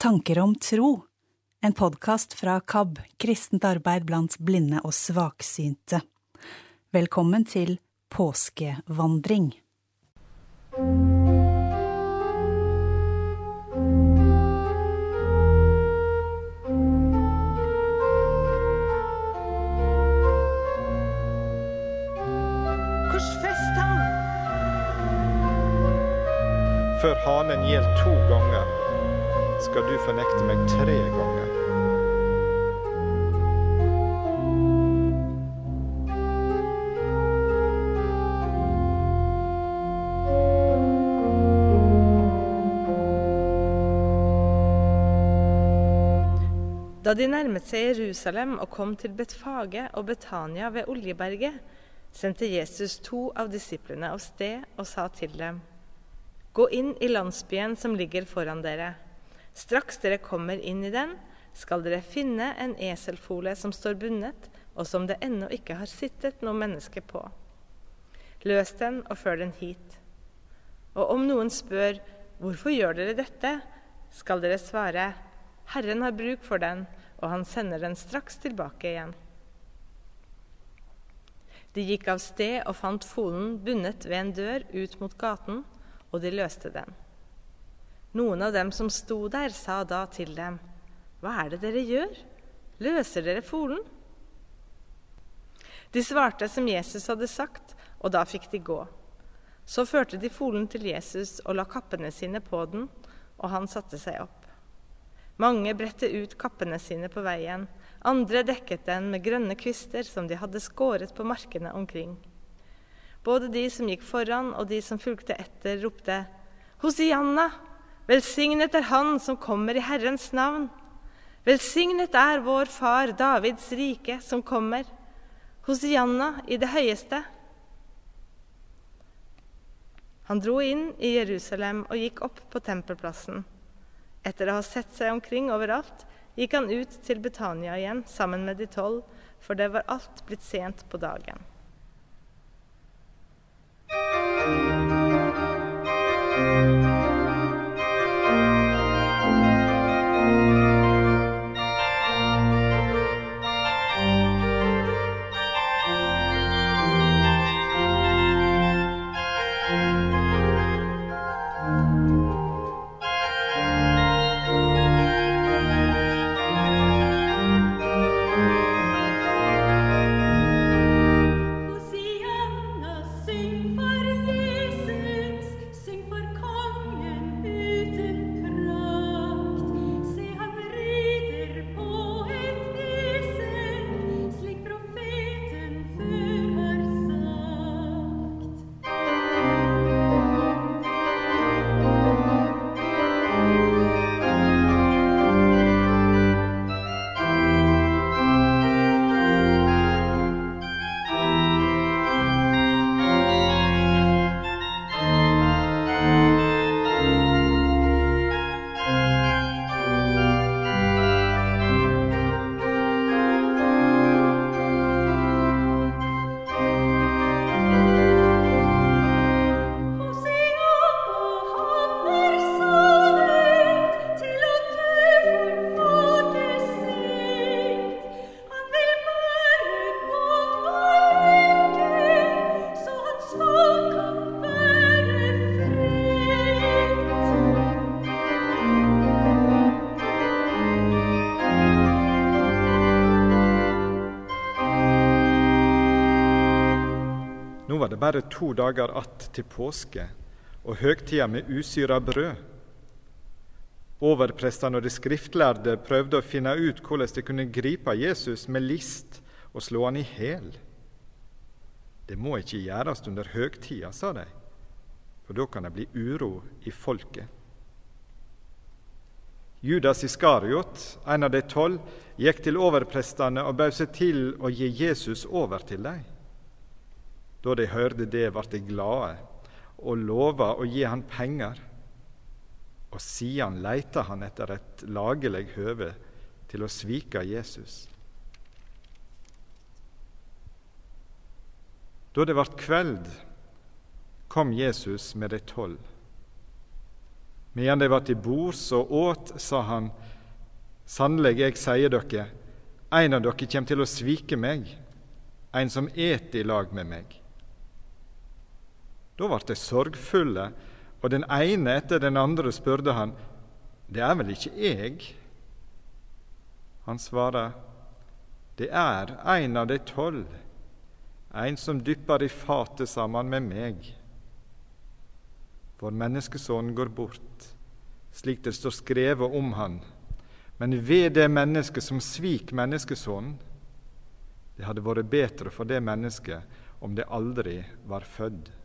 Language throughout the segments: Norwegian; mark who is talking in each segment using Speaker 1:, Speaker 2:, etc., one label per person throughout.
Speaker 1: Tanker om tro, en podkast fra KAB, kristent arbeid blant blinde og svaksynte. Velkommen til påskevandring.
Speaker 2: Korsfest ham!
Speaker 3: Før hanen gjelder to ganger, skal du fornekte meg tre ganger.
Speaker 2: Da de nærmet seg Jerusalem og kom til Betfage og Betania ved Oljeberget, sendte Jesus to av disiplene av sted og sa til dem.: Gå inn i landsbyen som ligger foran dere. Straks dere kommer inn i den, skal dere finne en eselfole som står bundet, og som det ennå ikke har sittet noe menneske på. Løs den og før den hit. Og om noen spør hvorfor gjør dere dette, skal dere svare Herren har bruk for den, og han sender den straks tilbake igjen. De gikk av sted og fant folen bundet ved en dør ut mot gaten, og de løste den. Noen av dem som sto der, sa da til dem, Hva er det dere gjør? Løser dere folen? De svarte som Jesus hadde sagt, og da fikk de gå. Så førte de folen til Jesus og la kappene sine på den, og han satte seg opp. Mange bredte ut kappene sine på veien, andre dekket den med grønne kvister som de hadde skåret på markene omkring. Både de som gikk foran og de som fulgte etter, ropte Hosianna! Velsignet er Han som kommer i Herrens navn! Velsignet er vår far Davids rike som kommer! Hosianna i det høyeste! Han dro inn i Jerusalem og gikk opp på tempelplassen. Etter å ha sett seg omkring overalt gikk han ut til Betania igjen sammen med de tolv, for det var alt blitt sent på dagen.
Speaker 4: Hosianna,
Speaker 3: bare to dager att til påske og høgtida med usyra brød. Overprestene og de skriftlærde prøvde å finne ut hvordan de kunne gripe Jesus med list og slå han i hæl. Det må ikke gjøres under høgtida, sa de, for da kan det bli uro i folket. Judas Iskariot, en av de tolv, gikk til overprestene og bød seg til å gi Jesus over til dem. Da de hørte det, ble de glade og lova å gi han penger. Og siden leita han etter et lagelig høve til å svike Jesus. Da det ble kveld, kom Jesus med de tolv. Medan de var til bords og åt, sa han, Sannelig, jeg sier dere, en av dere kommer til å svike meg, en som et i lag med meg. Da ble de sorgfulle, og den ene etter den andre spurte han, Det er vel ikke jeg? Han svarer, Det er en av de tolv, en som dypper i fatet sammen med meg. For menneskesonen går bort, slik det står skrevet om han. Men ved det mennesket som svik menneskesonen, det hadde vært bedre for det mennesket om det aldri var født.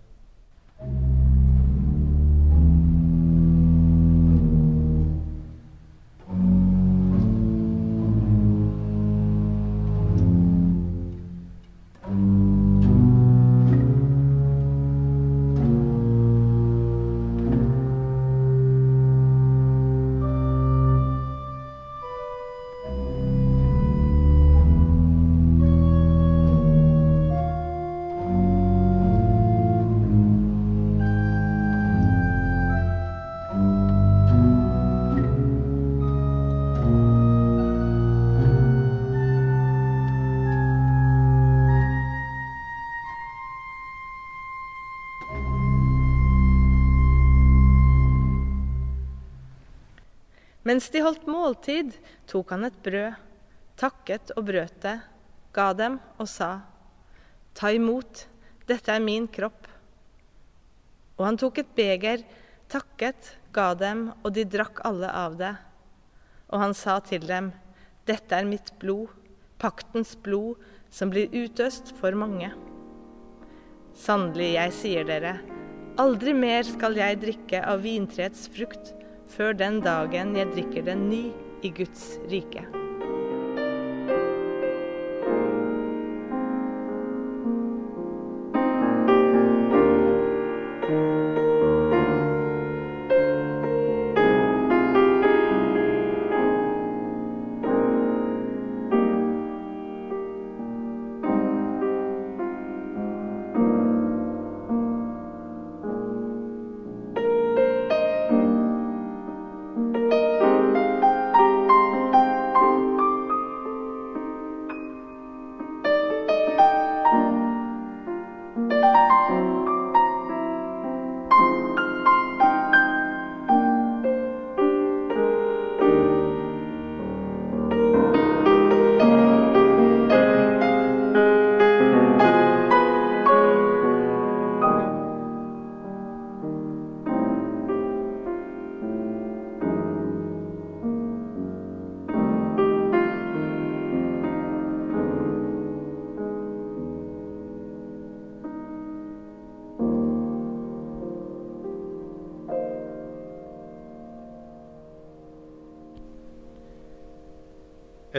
Speaker 2: Mens de holdt måltid, tok han et brød, takket og brøt det, ga dem og sa, Ta imot, dette er min kropp. Og han tok et beger, takket, ga dem, og de drakk alle av det. Og han sa til dem, Dette er mitt blod, paktens blod, som blir utøst for mange. Sannelig, jeg sier dere, aldri mer skal jeg drikke av vintreets frukt før den dagen jeg drikker den ny i Guds rike.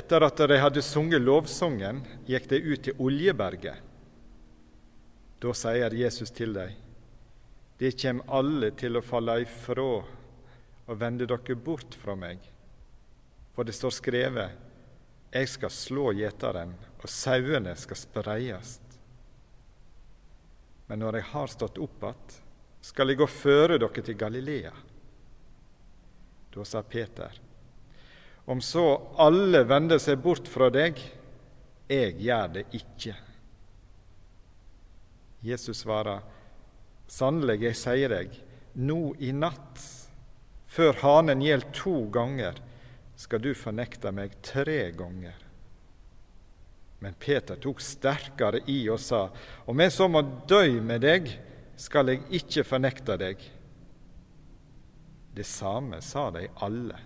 Speaker 3: Etter at de hadde sunget lovsangen, gikk de ut til Oljeberget. Da sier Jesus til dem, det kommer alle til å falle ifra og vende dere bort fra meg. For det står skrevet, jeg skal slå gjeteren, og sauene skal spreies. Men når jeg har stått opp att, skal jeg gå føre dere til Galilea. Da sa Peter, om så alle vender seg bort fra deg, jeg gjør det ikke. Jesus svarer, sannelig, jeg sier deg, nå i natt, før hanen gjelder to ganger, skal du fornekte meg tre ganger. Men Peter tok sterkere i og sa, om jeg så må dø med deg, skal jeg ikke fornekte deg. Det samme sa de alle.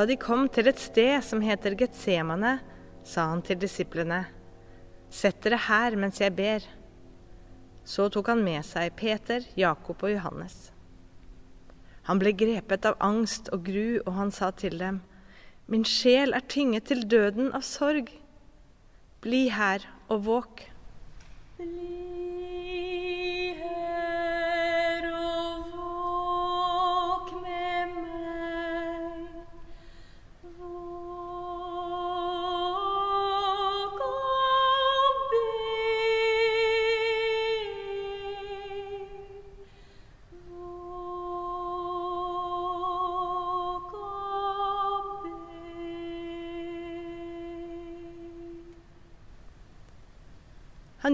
Speaker 2: Da de kom til et sted som heter Getsemane, sa han til disiplene, Sett dere her mens jeg ber. Så tok han med seg Peter, Jakob og Johannes. Han ble grepet av angst og gru, og han sa til dem, Min sjel er tynget til døden av sorg. Bli her og våk.
Speaker 4: Bli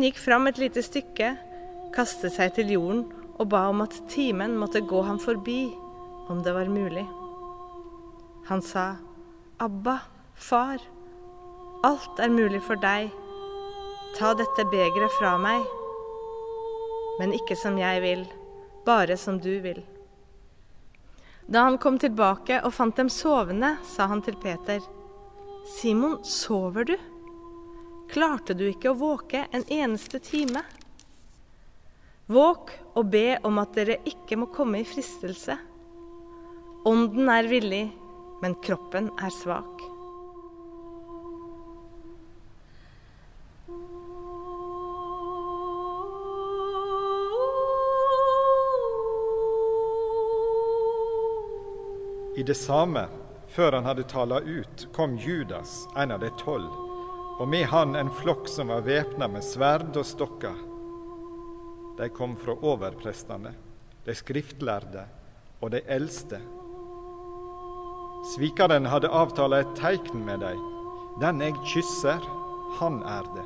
Speaker 2: gikk fram et lite stykke, kastet seg til jorden og ba om at timen måtte gå ham forbi, om det var mulig. Han sa, Abba, far, alt er mulig for deg. Ta dette begeret fra meg. Men ikke som jeg vil, bare som du vil. Da han kom tilbake og fant dem sovende, sa han til Peter, Simon, sover du? Klarte du ikke å våke en eneste time? Våk og be om at dere ikke må komme i fristelse. Ånden er villig, men kroppen er svak.
Speaker 3: I det samme, før han hadde tala ut, kom Judas, en av de tolv, og med han en flokk som var væpna med sverd og stokker. De kom fra overprestene, de skriftlærde og de eldste. Svikeren hadde avtala et teikn med dem. Den jeg kysser, han er det.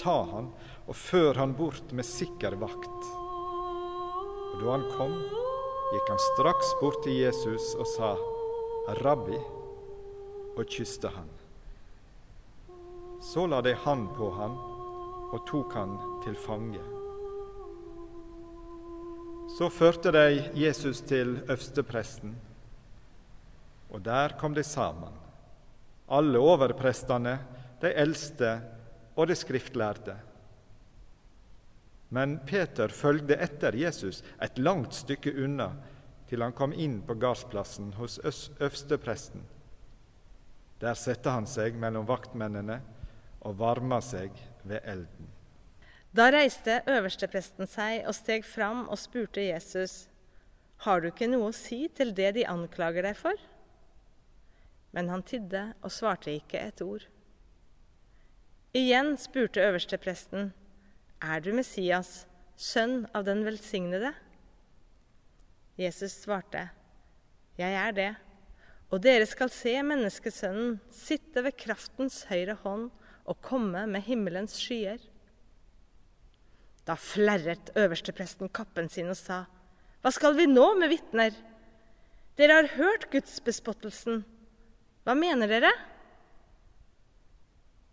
Speaker 3: Ta han og før han bort med sikker vakt. Og da han kom, gikk han straks bort til Jesus og sa, 'Rabbi', og kysste han. Så la de hand på han og tok han til fange. Så førte de Jesus til øverstepresten, og der kom de sammen, alle overprestene, de eldste og de skriftlærde. Men Peter følgde etter Jesus et langt stykke unna, til han kom inn på gardsplassen hos øverstepresten. Der satte han seg mellom vaktmennene og varma seg ved elden.
Speaker 2: Da reiste øverstepresten seg og steg fram og spurte Jesus, Har du ikke noe å si til det de anklager deg for? Men han tidde og svarte ikke et ord. Igjen spurte øverstepresten, Er du Messias, sønn av den velsignede? Jesus svarte, Jeg er det, og dere skal se menneskesønnen sitte ved kraftens høyre hånd og komme med himmelens skyer. Da flerret øverstepresten kappen sin og sa, Hva skal vi nå med vitner? Dere har hørt gudsbespottelsen. Hva mener dere?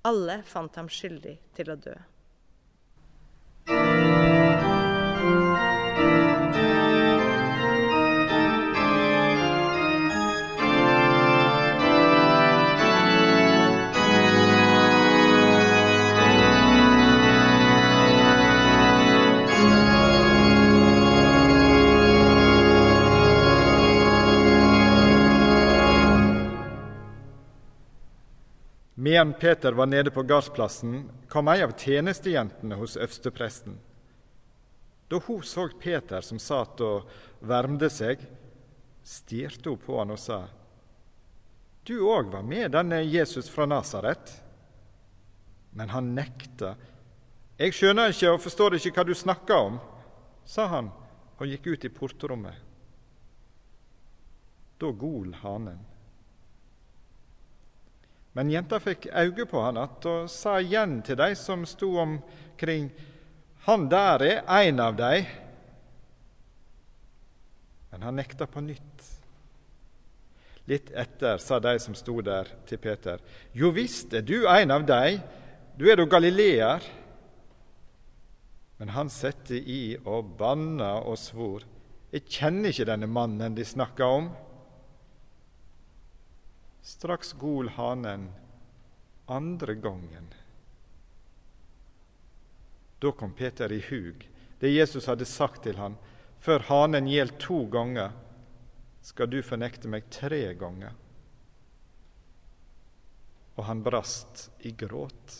Speaker 2: Alle fant ham skyldig til å dø.
Speaker 3: Medan Peter var nede på gardsplassen, kom ei av tjenestejentene hos øverstepresten. Da hun så Peter som satt og varmde seg, stirte hun på han og sa, Du òg var med denne Jesus fra Nasaret? Men han nekta. Jeg skjønner ikke og forstår ikke hva du snakker om, sa han og gikk ut i portrommet. Da gol hanen. Men jenta fikk øye på han att og sa igjen til de som sto omkring, han der er en av de. Men han nekta på nytt. Litt etter sa de som sto der, til Peter, jo visst er du en av de, du er jo galileer. Men han sette i og banna og svor, jeg kjenner ikke denne mannen de snakker om. Straks gol hanen andre gangen. Da kom Peter i hug det Jesus hadde sagt til ham. Før hanen gjeld to ganger, skal du fornekte meg tre ganger. Og han brast i gråt.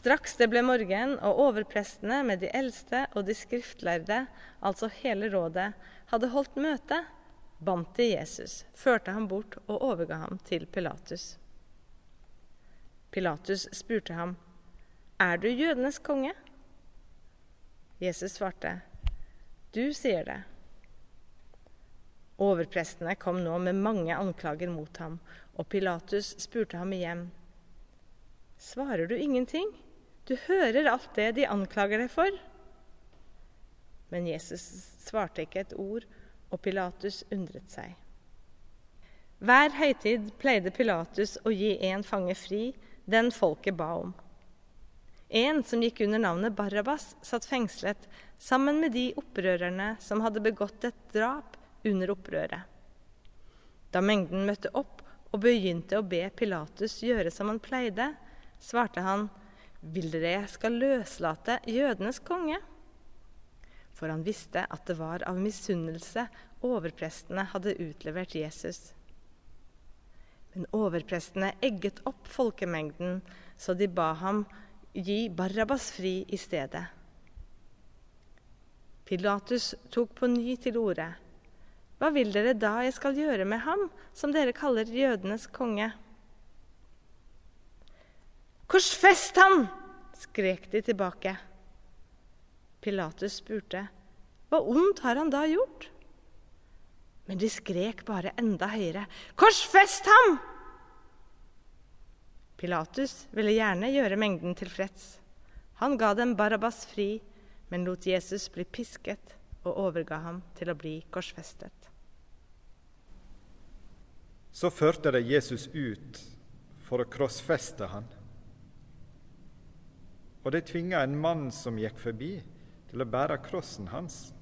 Speaker 2: Straks det ble morgen, og overprestene med de eldste og de skriftlærde, altså hele rådet, hadde holdt møte, bandt de Jesus, førte ham bort og overga ham til Pilatus. Pilatus spurte ham, Er du jødenes konge? Jesus svarte, Du sier det. Overprestene kom nå med mange anklager mot ham, og Pilatus spurte ham igjen, Svarer du ingenting? Du hører alt det de anklager deg for. Men Jesus svarte ikke et ord, og Pilatus undret seg. Hver høytid pleide Pilatus å gi en fange fri, den folket ba om. En som gikk under navnet Barabas, satt fengslet sammen med de opprørerne som hadde begått et drap under opprøret. Da mengden møtte opp og begynte å be Pilatus gjøre som han pleide, svarte han, Vil dere jeg skal løslate jødenes konge? For han visste at det var av misunnelse overprestene hadde utlevert Jesus. Men overprestene egget opp folkemengden, så de ba ham gi Barabas fri i stedet. Pilatus tok på ny til orde. Hva vil dere da jeg skal gjøre med ham, som dere kaller jødenes konge? Korsfest han! skrek de tilbake. Pilatus spurte, hva ondt har han da gjort? Men de skrek bare enda høyere, korsfest ham! Pilatus ville gjerne gjøre mengden tilfreds. Han ga dem Barabas fri, men lot Jesus bli pisket og overga ham til å bli korsfestet.
Speaker 3: Så førte de Jesus ut for å krossfeste han. Og de tvinga en mann som gikk forbi, til å bære krossen hans.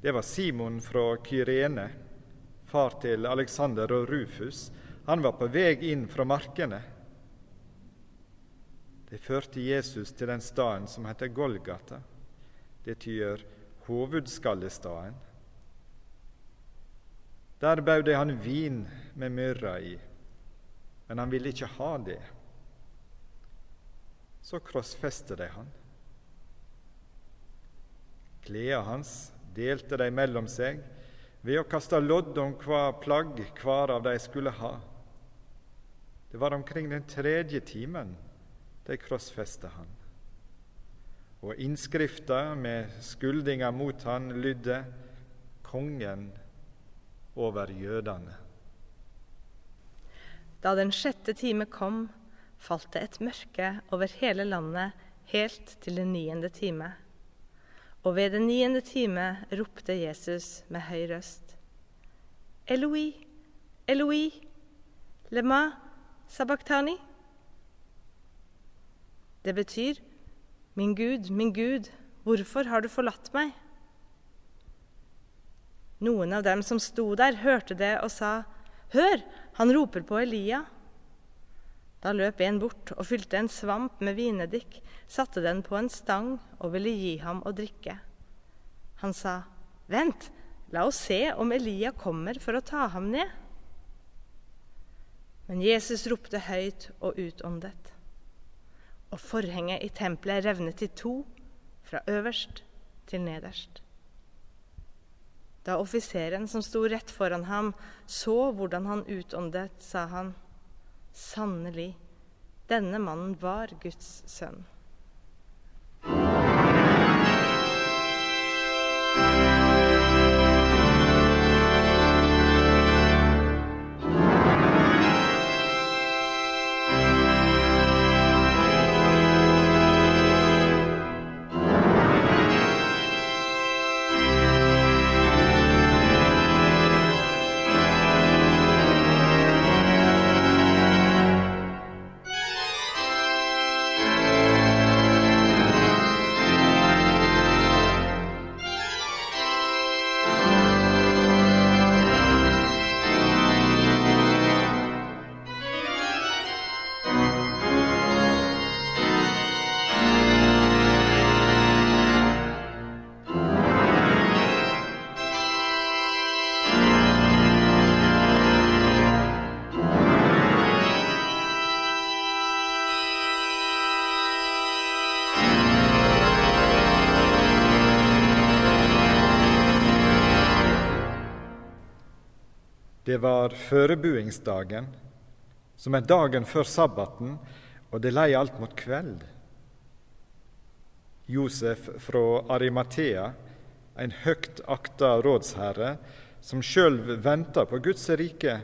Speaker 3: Det var Simon fra Kyrene, far til Alexander og Rufus. Han var på vei inn fra markene. De førte Jesus til den staden som heter Golgata. Det tyder hovedskallestaden. Der bød de han vin med myrra i, men han ville ikke ha det. Så krossfeste de han. Kleda hans delte de mellom seg ved å kaste lodd om hva plagg hver av de skulle ha. Det var omkring den tredje timen de krossfesta han. Og innskrifta med skuldinga mot han lydde 'Kongen over jødene'.
Speaker 2: Da den sjette time kom, falt det et mørke over hele landet helt til den niende time. Og ved den niende time ropte Jesus med høy røst. Eloi, Eloi, lema sabachthani. Det betyr, min Gud, min Gud, hvorfor har du forlatt meg? Noen av dem som sto der, hørte det og sa, Hør, han roper på Elia. Da løp en bort og fylte en svamp med vinedikk, satte den på en stang og ville gi ham å drikke. Han sa, Vent, la oss se om Elia kommer for å ta ham ned. Men Jesus ropte høyt og utåndet, og forhenget i tempelet revnet i to, fra øverst til nederst. Da offiseren som sto rett foran ham, så hvordan han utåndet, sa han, sannelig, denne mannen var Guds sønn.
Speaker 4: Det var førebuingsdagen, som er dagen før sabbaten, og det lei alt mot kveld. Josef fra Arimathea, en høgt akta rådsherre som sjøl venta på Guds rike,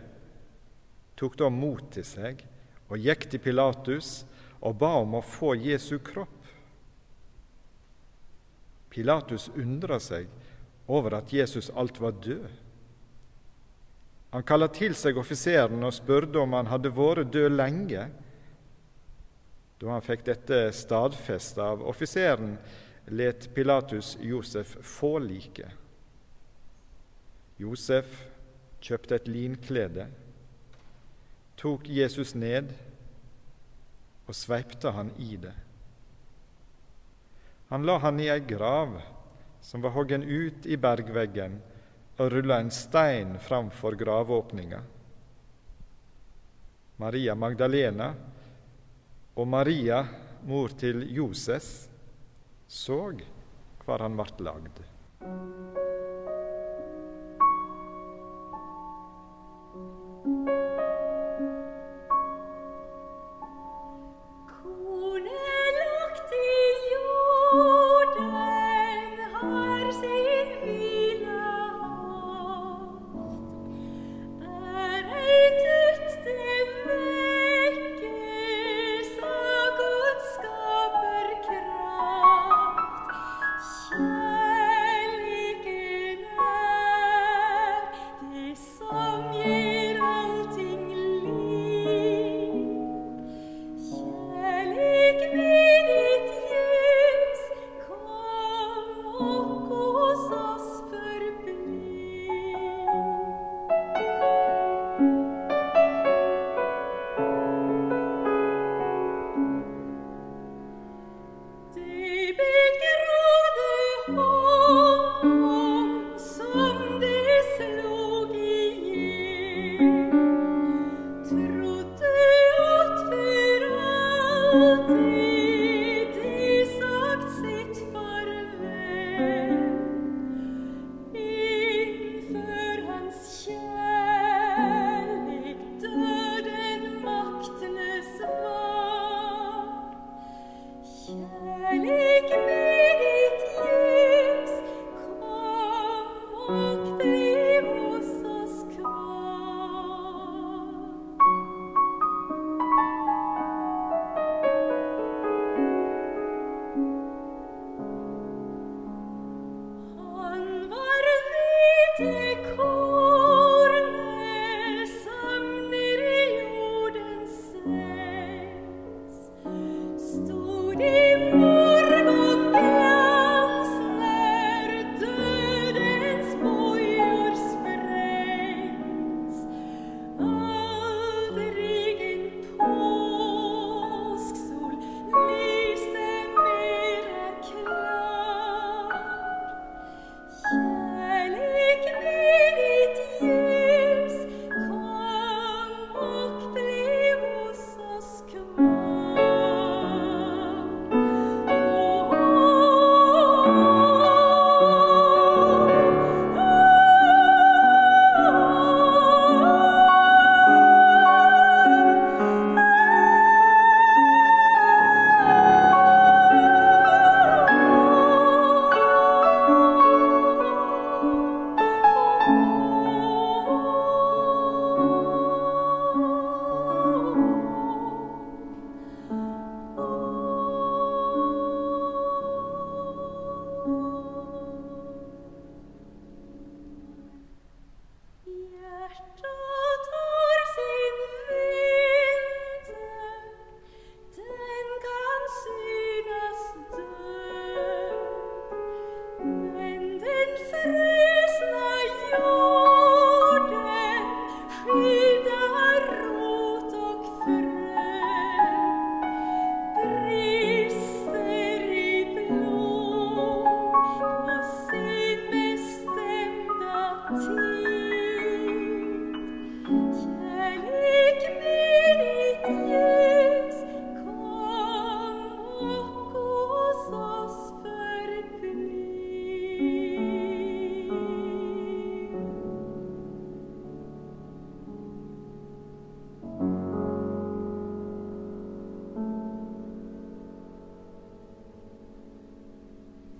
Speaker 4: tok da mot til seg og gikk til Pilatus og ba om å få Jesu kropp. Pilatus undra seg over at Jesus alt var død. Han kalla til seg offiseren og spurte om han hadde vært død lenge. Da han fikk dette stadfestet av offiseren, let Pilatus Josef få liket. Josef kjøpte et linklede, tok Jesus ned og sveipte han i det. Han la han i ei grav som var hoggen ut i bergveggen, og rulla en stein framfor gravåpninga. Maria Magdalena og Maria, mor til Joses, så hvor han vart lagd.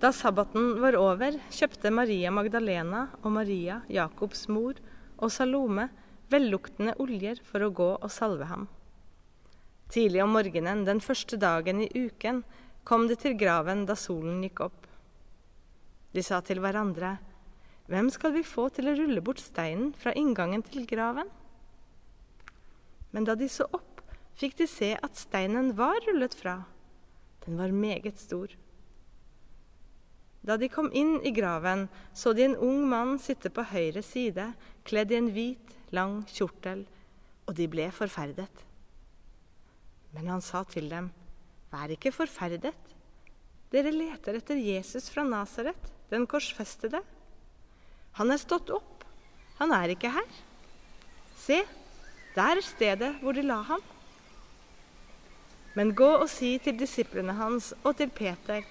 Speaker 2: Da sabbaten var over, kjøpte Maria Magdalena og Maria, Jakobs mor, og Salome velluktende oljer for å gå og salve ham. Tidlig om morgenen den første dagen i uken kom de til graven da solen gikk opp. De sa til hverandre, Hvem skal vi få til å rulle bort steinen fra inngangen til graven? Men da de så opp, fikk de se at steinen var rullet fra. Den var meget stor. Da de kom inn i graven, så de en ung mann sitte på høyre side, kledd i en hvit, lang kjortel, og de ble forferdet. Men han sa til dem, Vær ikke forferdet. Dere leter etter Jesus fra Nasaret, den korsfestede. Han er stått opp. Han er ikke her. Se, der er stedet hvor de la ham. Men gå og si til disiplene hans og til Peter,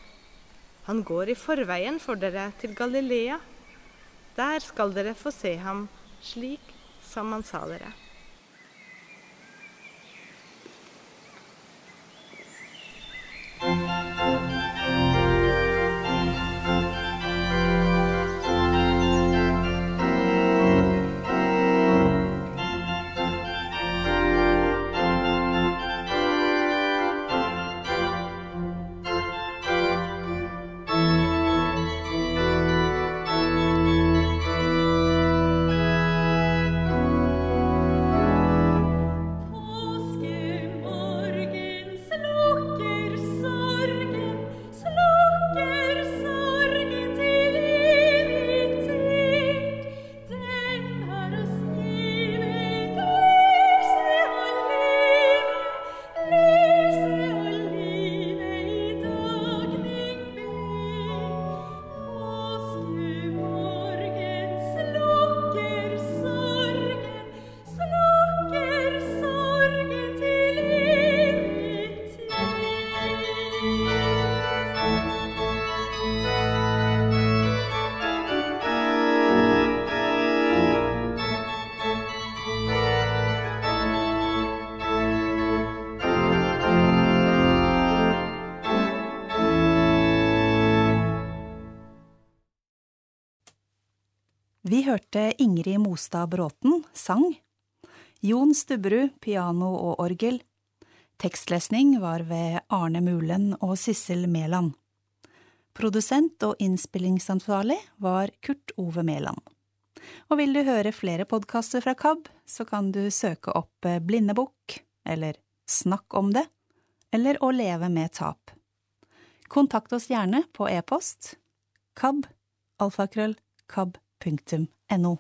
Speaker 2: han går i forveien for dere til Galilea. Der skal dere få se ham, slik som han sa dere.
Speaker 4: Hørte Ingrid Mostad Bråten sang. Jon Stubberud piano og orgel. Tekstlesning var ved Arne Mulen og Sissel Mæland. Produsent og innspillingsansvarlig var Kurt Ove Mæland. Og vil du høre flere podkaster fra KAB, så kan du søke opp Blindebukk, eller Snakk om det, eller Å leve med tap. Kontakt oss gjerne på e-post kab alfakrøll kab.no.